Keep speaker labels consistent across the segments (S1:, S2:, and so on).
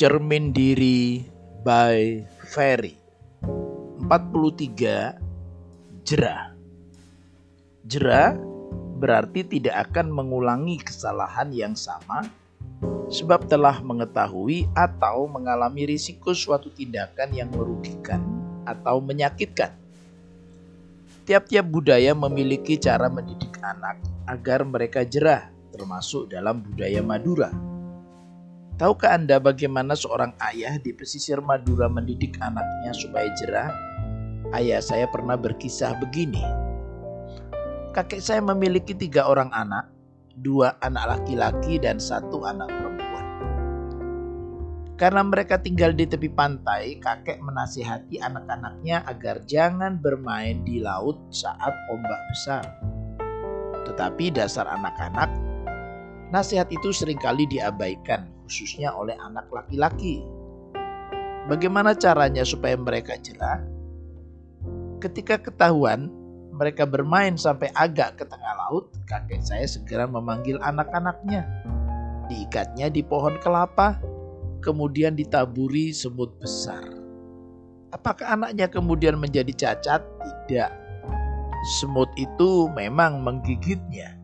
S1: Cermin Diri by Ferry 43 Jerah Jerah berarti tidak akan mengulangi kesalahan yang sama sebab telah mengetahui atau mengalami risiko suatu tindakan yang merugikan atau menyakitkan. Tiap-tiap budaya memiliki cara mendidik anak agar mereka jerah, termasuk dalam budaya Madura. Tahukah Anda bagaimana seorang ayah di pesisir Madura mendidik anaknya supaya jerah? Ayah saya pernah berkisah begini. Kakek saya memiliki tiga orang anak, dua anak laki-laki dan satu anak perempuan. Karena mereka tinggal di tepi pantai, kakek menasihati anak-anaknya agar jangan bermain di laut saat ombak besar. Tetapi dasar anak-anak, nasihat itu sering kali diabaikan khususnya oleh anak laki-laki. Bagaimana caranya supaya mereka jerah? Ketika ketahuan mereka bermain sampai agak ke tengah laut, kakek saya segera memanggil anak-anaknya. Diikatnya di pohon kelapa, kemudian ditaburi semut besar. Apakah anaknya kemudian menjadi cacat? Tidak. Semut itu memang menggigitnya,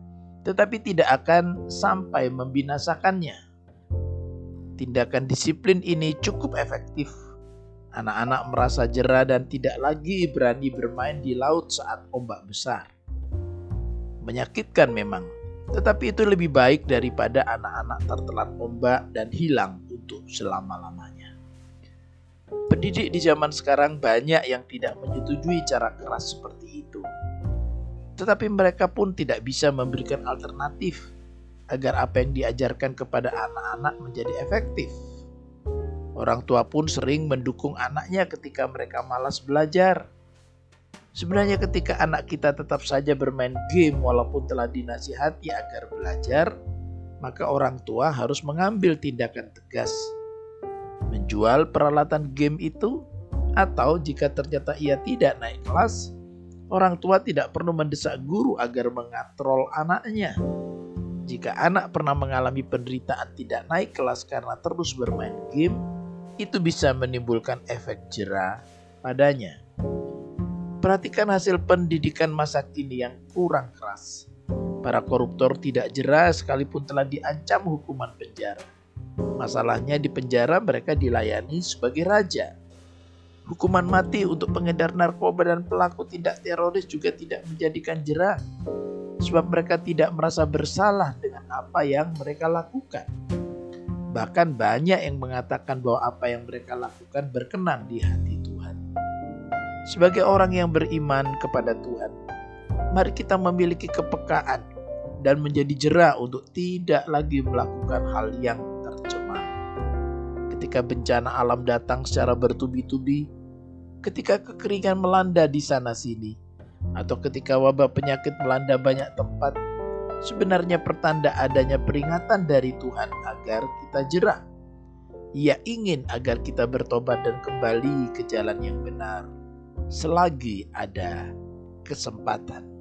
S1: tetapi tidak akan sampai membinasakannya. Tindakan disiplin ini cukup efektif. Anak-anak merasa jerah dan tidak lagi berani bermain di laut saat ombak besar. Menyakitkan memang, tetapi itu lebih baik daripada anak-anak tertelan ombak dan hilang untuk selama-lamanya. Pendidik di zaman sekarang banyak yang tidak menyetujui cara keras seperti itu. Tetapi mereka pun tidak bisa memberikan alternatif agar apa yang diajarkan kepada anak-anak menjadi efektif. Orang tua pun sering mendukung anaknya ketika mereka malas belajar. Sebenarnya ketika anak kita tetap saja bermain game walaupun telah dinasihati agar belajar, maka orang tua harus mengambil tindakan tegas. Menjual peralatan game itu atau jika ternyata ia tidak naik kelas, orang tua tidak perlu mendesak guru agar mengatrol anaknya. Jika anak pernah mengalami penderitaan tidak naik kelas karena terus bermain game, itu bisa menimbulkan efek jerah padanya. Perhatikan hasil pendidikan masa kini yang kurang keras. Para koruptor tidak jerah sekalipun telah diancam hukuman penjara. Masalahnya di penjara mereka dilayani sebagai raja. Hukuman mati untuk pengedar narkoba dan pelaku tindak teroris juga tidak menjadikan jerah sebab mereka tidak merasa bersalah dengan apa yang mereka lakukan. Bahkan banyak yang mengatakan bahwa apa yang mereka lakukan berkenan di hati Tuhan. Sebagai orang yang beriman kepada Tuhan, mari kita memiliki kepekaan dan menjadi jerah untuk tidak lagi melakukan hal yang tercemar. Ketika bencana alam datang secara bertubi-tubi, ketika kekeringan melanda di sana-sini, atau ketika wabah penyakit melanda banyak tempat, sebenarnya pertanda adanya peringatan dari Tuhan agar kita jerah. Ia ingin agar kita bertobat dan kembali ke jalan yang benar selagi ada kesempatan.